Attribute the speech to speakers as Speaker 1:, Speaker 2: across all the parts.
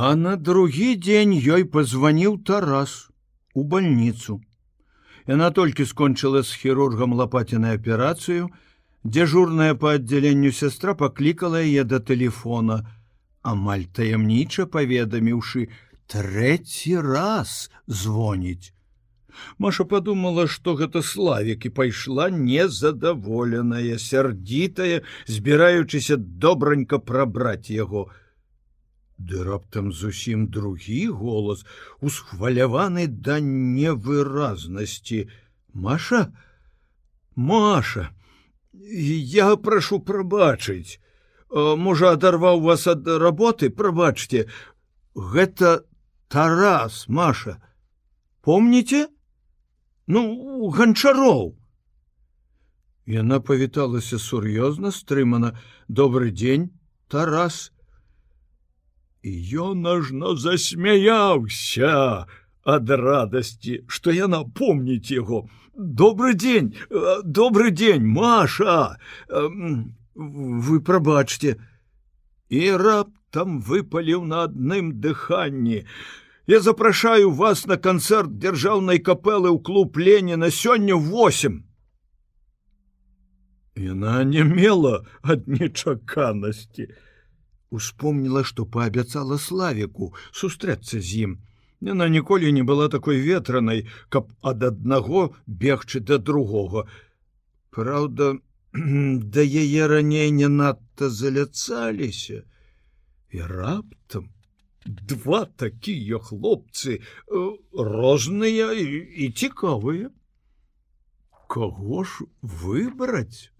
Speaker 1: А на другі дзень ёй пазваніў Тарас у больніцу. Яна толькі скончыла з хірургам лапаціна аперацыю, дзяжурная па аддзяленню сястра паклікала яе да тэлефона, амаль таямніча паведаміўшы трэці раз звоніць. Маша подумала, што гэта славік і пайшла незадаволеная, сярдзітая, збіраючыся добранька прабраць яго. Ды раптам зусім другі голас, усхваляваны да невыразнасці. Маша, Маша, я прашу прабачыць. Можа, адарваў вас ад работы, прабачце, гэта Тарас, Маша. Помніце? ну ганчароў яна павіталася сур'ёзна стрымана добрый дзень тарас ён ажно засмяяўся ад радасці што яна помніць яго добрый дзень добрый дзень маша вы прабачце і раптам выпаліў на адным дыханні Я запрашаю вас на канцэрт дзяржаўнай капелы ў клуб Леніна сёння 8. Яна не мела ад нечаканасці. Успомніла, што паабяцала славіку сустрэцца з ім. Яна ніколі не была такой ветранай, каб ад аднаго бегчы да другога. Праўда, да яе раней не надта заляцаліся і раптам два такія хлопцы э, розныя і, і цікавыя кого ж выбраць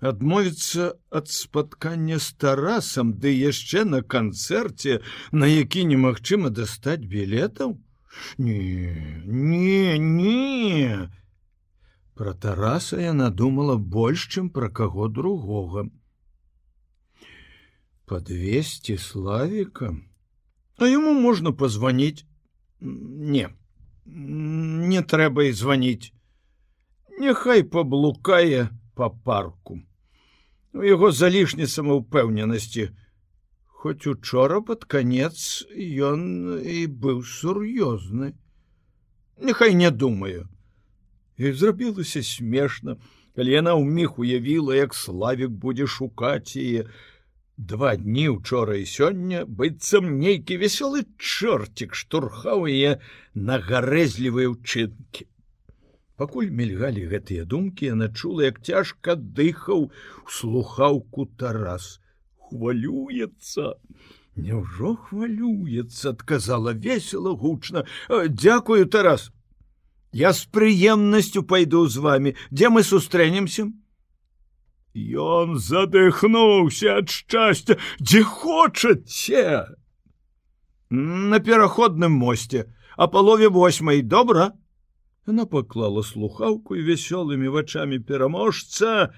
Speaker 1: адмовіцца ад спаткання з тарасам ды яшчэ на канцэрце на які немагчыма дастаць білетаў? Не не не. Про тараса яна думала больш чым пра каго другога. Подвесці славікам а ему можна позвонить не не трэба і звонить няхай поблукае по парку у яго залішні самаўпэўненасці хоць учора под конец ён і быў сур'ёзны. Няхай не думаю і зрабілася смешна калі яна ў міг уявіла як славік будзе шукаць яе. Два дні учора і сёння быццам нейкі вясёлы чорцік штурхаў яе на гарэзлівыя ўчынкі пакуль мільгалі гэтыя думкі яна чула як цяжка дыхаў слухаўку тарас хвалюецца! Няўжо хвалюецца? адказала весело гучна. Дзякую тарас! Я з прыемнасцю пайду з вами дзе мы сустрэнемся? Ён задыхнуўся ад шчасця, дзе хочаце. На пераходным мосце, а палове восьмай. Добра. Яна паклала слухаўку і вясёлымі вачамі пераможца,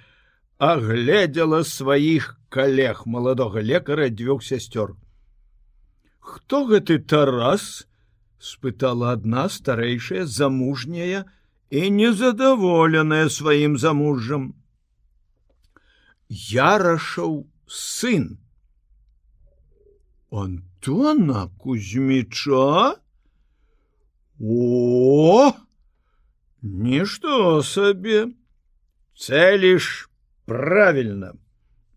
Speaker 1: агледзела сваіх калег маладога лекара дзвюх сясцёр. Хто гэты тарас? спытала адна старэйшая замужняя і незадаволеная сваім замужжам ярашаў сын антона кузьміча о нішто сабе цэліш правильно.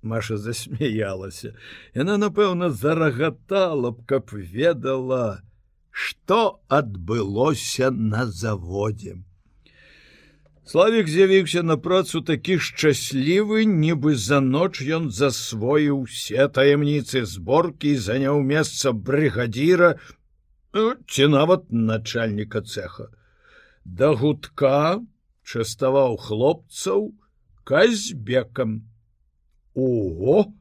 Speaker 1: Маша засмяялася яна напэўна зарагатала б каб ведала что адбылося на заводзе Славік з'явіўся на працу такі шчаслівы, нібы за ноч ён засвоіў усе таямніцы зборкі і заняў месца брыгадзіра ну, ці нават начальніка цеха. Да гудка частаваў хлопцаў казьбекам. Ого,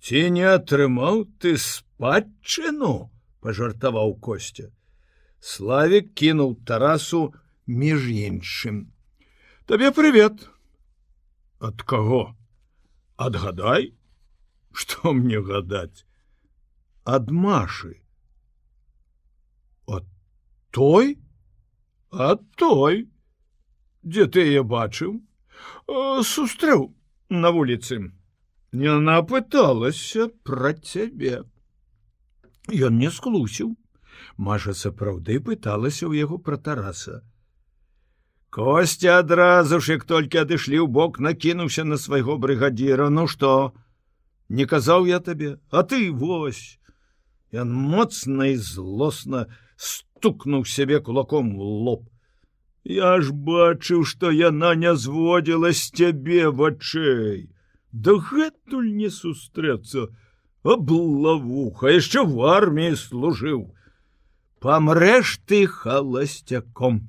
Speaker 1: ці не атрымаў ты спадчыну, пажартаваў костя. Славік кінуў тарасу між іншым. Табе привет от кого отгадай что мне гадать ад машы! От той а той дзе ты я бачыў сустрэў на вуліцы она пыталася про цябе Ён не склусіў. Маша сапраўды пыталася ў яго пра тараса. Костя адразу ж, як толькі адышлі ў бок, накінуўся на свайго брыгадзіра, ну што? Не казаў я табе, а ты вось. Ён моцна і злосна стукнуў сябе кулаком в лоб. Я ж бачыў, што яна не зводзіла з цябе вачэй. Дагэтуль не сустрэцца, аблавуха, яшчэ в арміі служыў. Памрэш ты халасцяком.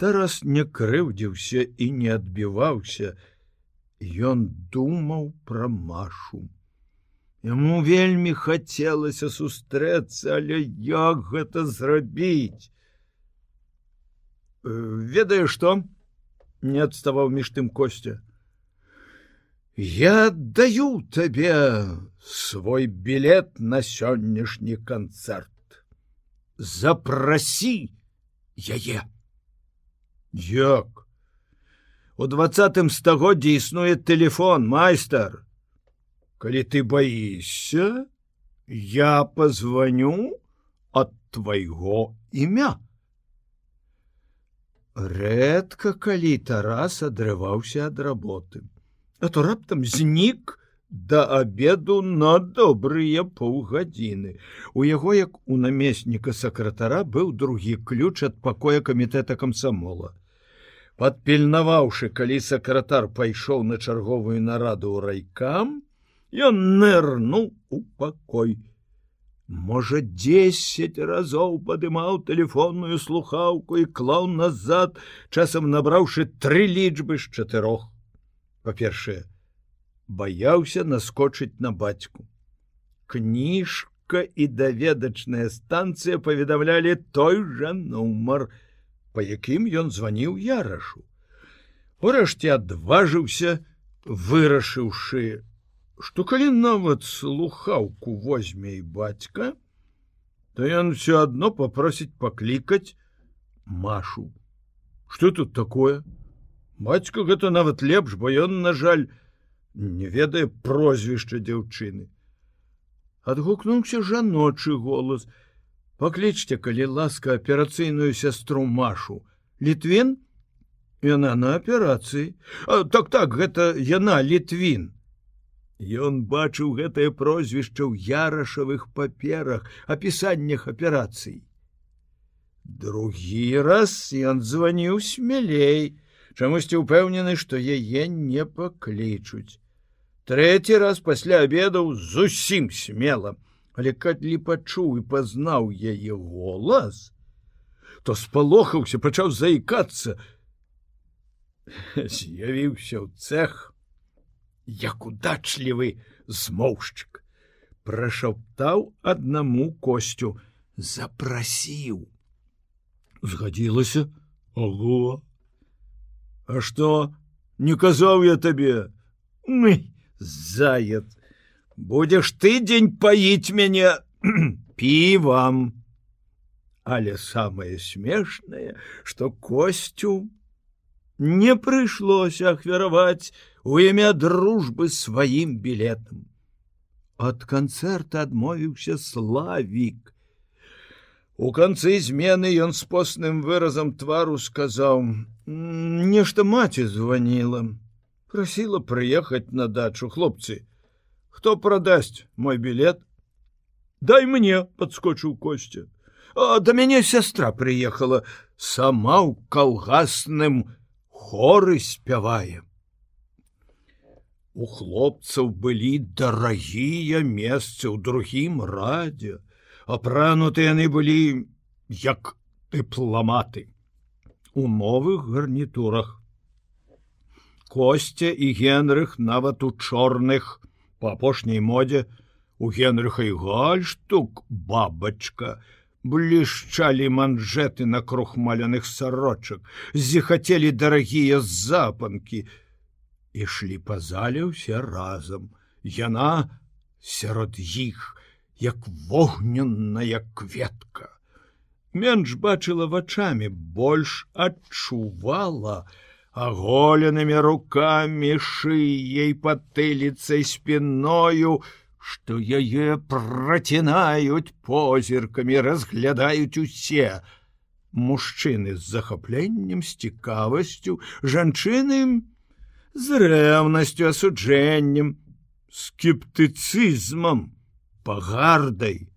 Speaker 1: Тарас не крыўдзіўся і не адбіваўся. Ён думаў пра машу. Яму вельмі хацелася сустрэцца, але як гэта зрабіць? Ведаю, што не адставаў між тым костя. Я даю табе свой білет на сённяшні канцэрт. Запрасі яе. Як? У двадцатым стагоддзі існуе телефон майстар. Калі ты боишься, я позвоню от твайго імя. Рэдка калі Тарас адрываўся ад работы, а то раптам знік да обеду на добрыя паўгадзіны. У яго як у намесніка сакратара быў другі ключ ад пакоя камітэта камсамола подпільнаваўшы калі сакратар пайшоў на чарговую нараду ў райкам ён нырнуў у пакой можа десять разоў падымаў телефонную слухаўку і клаў назад часам набраўшы тры лічбы з чатырох па-першае баяўся наскочыць на бацьку кніжка і даведачная станцыя паведамлялі той жа нумар па якім ён званіў ярашу. Урэшце адважыўся, вырашыўшы, што калі нават слухаўку возьме і бацька, то ён все адно попросіць паклікаць машу. Што тут такое? Бацька гэта нават лепш, бо ён, на жаль, не ведае прозвішча дзяўчыны. Адгукнуўся жаночы голос, паклічце калі ласка аперацыйную сястру машу літвін яна на аперацыі так так гэта яна літвін Ён бачыў гэтае прозвішча ў ярашавых паперах апісаннях аперацый. Другі раз ён званіў смелей чамусьці ўпэўнены што яе не паклічуць. Трэці раз пасля обедаў зусім смела але калі пачуў і пазнаў яе голас, то спалохаўся, пачаў заікацца, з'явіўся ў цех, як удачлівы змоўшчык, прашаптаў аднаму костю, запрасіў. Згадзілася, Ого! А што, не казаў я табе, мы заяц будешь ты дзень паіць мяне півам але самое смешнае что костю не прыйшлося ахвяраваць у імя дружбы сваім білетам от канцэрта адмовіўся славік у канцы змены ён с постным выразам твару сказаў нешта маці звонила просила прыехаць на дачу хлопцы. Кто продаст мой билет? Дай мне подскочыў костя. А до мяне сестра приехала сама ў калгасным хоры спявае у хлопцаў былі дарагія месцы ў другім радзе апрануты яны былі як дыпламаты у новых гарнітурах. Костя і генрых нават у чорных по апошняй модзе у генрыха і гальштук бабачка блішчалі манжеты на крухмаляных сарочак зіхацелі дарагія запанкі ішлі па зале ўсе разам. Яна сярод іх як вогненная кветка. Менш бачыла вачами больш адчувала а оголенными руками шией потылицей спиною што яе працінаюць позіркамі, разглядаюць усе. Мужчыны з захапленнем, з цікавасцю, жанчыны з рэўнасцю, асуджэннем, скептыцызмам, пагардай.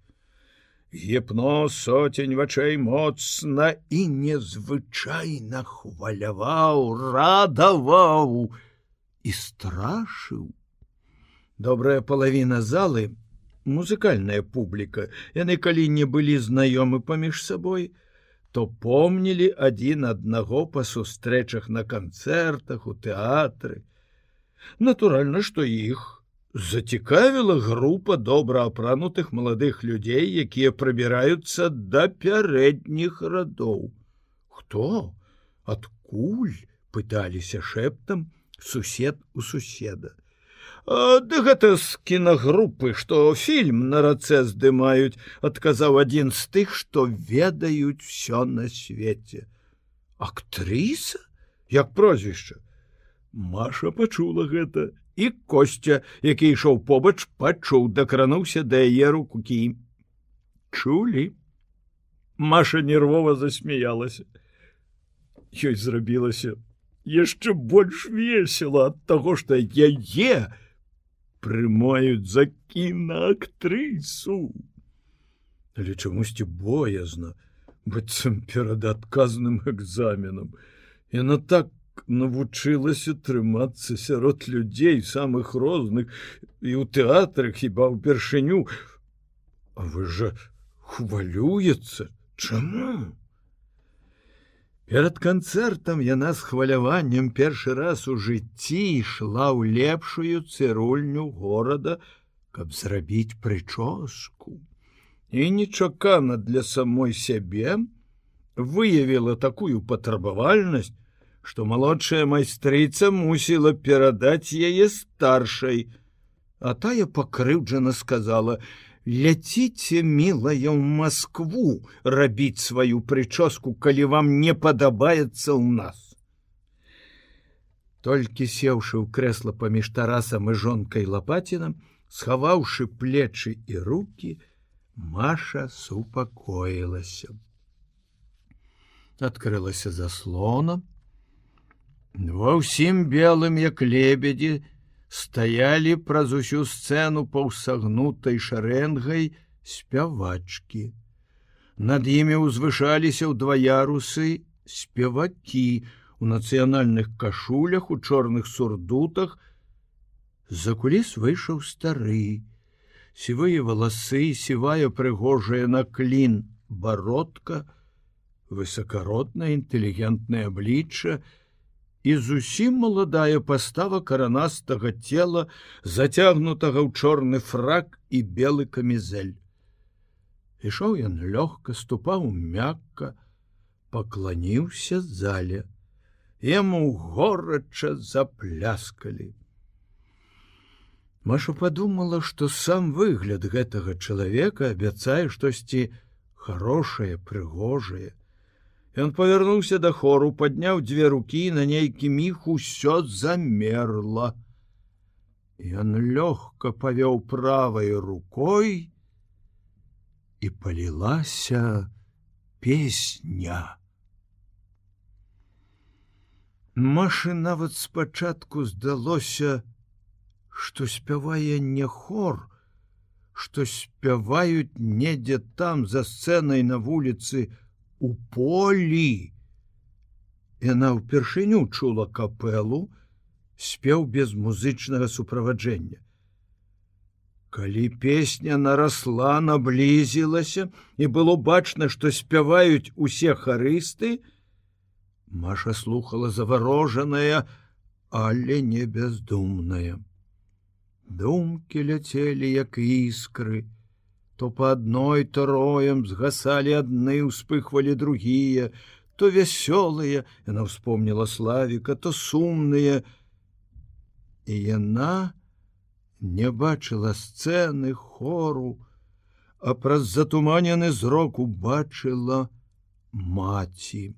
Speaker 1: Гепно соцень вачэй моцна і незвычайна хваляваў, радаваў і страшыў. Добрая палавіна залы, музыкальная публіка, яны калі не былі знаёмы паміж сабой, то помнілі адзін аднаго па сустрэчах на канцэртах у тэатры. Натуральна, што іх зацікавіла група добра апранутых маладых людзей, якія прабіраюцца да пярэдніх радоў. Хто? Адкуль пыталіся шэптам сусед у суседа. Ды гэта з кінагрупы, што фільм на рацэ здымаюць, адказаў адзін з тых, што ведаюць усё на свеце. Актрыса, як прозвішча. Маша пачула гэта і костя, які ішоў побач, пачуў, дакрануўся да яе рукукі. Чулі. Маша нервова засмяялася. Ёй зрабілася яшчэ больш весело ад таго, што яе прымаюць за кінаактрысу. Але чамусьці боязна быццам перад адказным экзаменам. Яна так навучылася трымацца сярод людзей самых розных і ў тэатрах хіба ўпершыню А вы жа хвалюецца чаму перад канцэртам яна з хваляваннем першы раз у жыцці ішла ў лепшую цырульню горада каб зрабіць прычоску. І нечакана для самой сябе выявіла такую патрабавальнасць што малодшая майстрыца мусіла перадаць яе старшай, а тая пакрыўджана сказала: ляціце мілая ў Маскву рабіць сваю прычоску, калі вам не падабаецца ў нас. Толькі сеўшы ў крэсла паміж тарасам і жонкай лапацінам, схаваўшы плечы і руки, Маша супакоілася. Адкрылася заслонам, Ва ўсім белым, як лебедзі, стаялі праз усю сцэну паўсагнутай шарэнгай спявачкі. Над імі ўзвышаліся ў два ярусы спевакі у нацыянальных кашулях у чорных сурдутах. За куліс выйшаў стары, сівыя валасы, сівая прыгожая на клін бародка, высокародна інтэлігентнае аблічча, і зусім маладая пастава каранастага цела, зацягнутага ў чорны фрак і белы камізель. Ішоў ён лёгка ступаў мякка, пакланіўся зале. Яму горача запляскалі. Маша подумала, што сам выгляд гэтага чалавека абяцае штосьці хорошае, прыгожае, Ён павярнуўся да хору, падняў дзве рукі на нейкі міг усё замерла. Ён лёгка павёў правай рукой і палілася песня. Машы нават спачатку здалося, што спявае не хор, што спяваюць недзе там за сцэнай на вуліцы, у полі. Яна ўпершыню чула капелу, спеў без музычнага суправаджэння. Калі песня нарасла, наблізілася і было бачна, што спяваюць усе харысты, Маша слухала заварожаная, але не бездумная. Думкі ляцелі як іскры, то по адной то роем згасалі адны успыхвалі другія то вясёлыя яна вспомнила славіка то сумныя і яна не бачыла сцэны хору а праз затуманены зрок убачыла маці.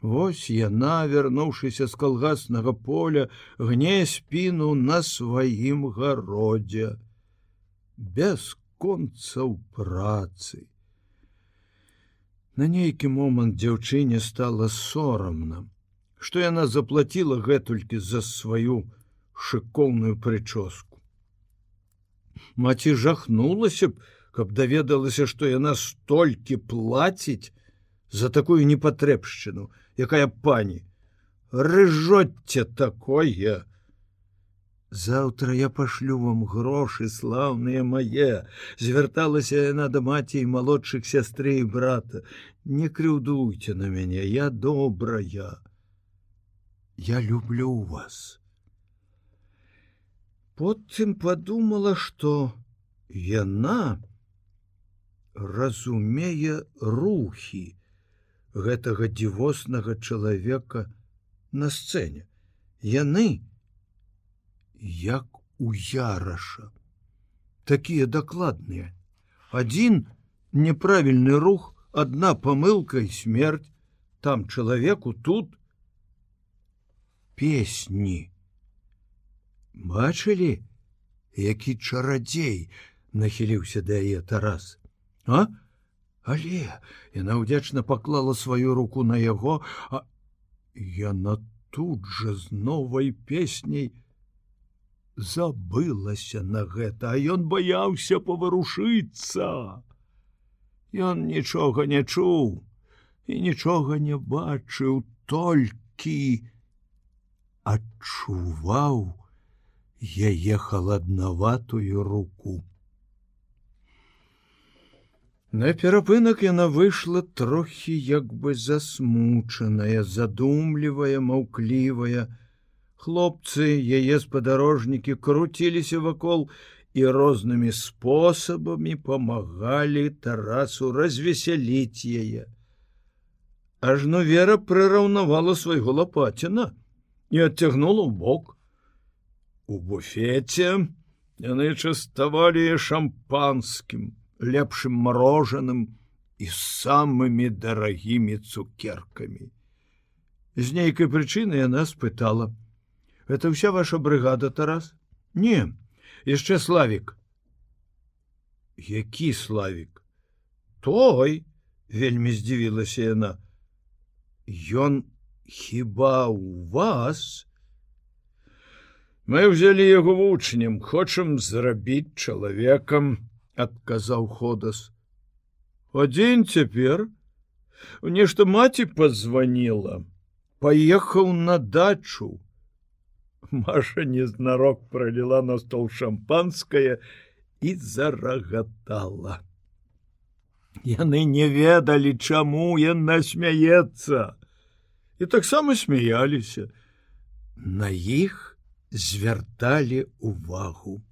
Speaker 1: Вось яна вярнуўшыся з калгаснага поля гне спіну на сваім гародзе бясконцаў працы. На нейкі момант дзяўчыне стала сорамна, што яна заплаціла гэтулькі за сваю шыкоўную прычоску. Маці жахнулася б, каб даведалася, што яна столькі плаціць за такую непатрэбшчыну, якая пані, рыжоцце такое, Заўтра я пашлю вам грошы слаўныя мае, звярталася яна да маці і малодшых сястры і брата. Не крыўдуйце на мяне, я добрая. Я люблю вас. Потым падумала, што яна разумее рухі гэтага дзівоснага чалавека на сцэне. Яны, як у яраша такія дакладныя. Один неправільны рух одна памылка і смерть. Там чалавеку тут песні. Бачылі які чарадзей нахіліўся да яе тарас? А? Але яна ўдзячна паклала сваю руку на яго а яна тут жа з новай песняй забылася на гэта, а ён баяўся паварушыцца. Ён нічога не чуў і нічога не бачыў, толькі адчуваў яе халаднаватую руку. На перапынак яна выйшла трохі як бы засмучаная, задумлівая, маўклівая, Хлопцы, яе спадарожнікі круціліся вакол і рознымі спосабамі памагалі тарасу развесяліць яе. Ажно вера прыраўнавала свайго лапаціна і адцягнула ў бок. У буфеце яны частавалі шампанскім, лепшым морожаным і самымі дарагімі цукеркамі. З нейкай прычыны яна спытала: это вся ваша брыгада тарас? Не яшчэ славик які славик той вельмі здзівілася яна. Ён хіба у вас? Мы взяли яго вучнем хочам зрабіць чалавекам адказаў ходас. Адзін цяпер? Нешта маці позвонила поехаў на дачу Маша незнарок пролила на стол шампанское і зарагатала. Яны не ведалі, чаму яна смяецца. І таксама смяяліся. На іх звярталі увагу.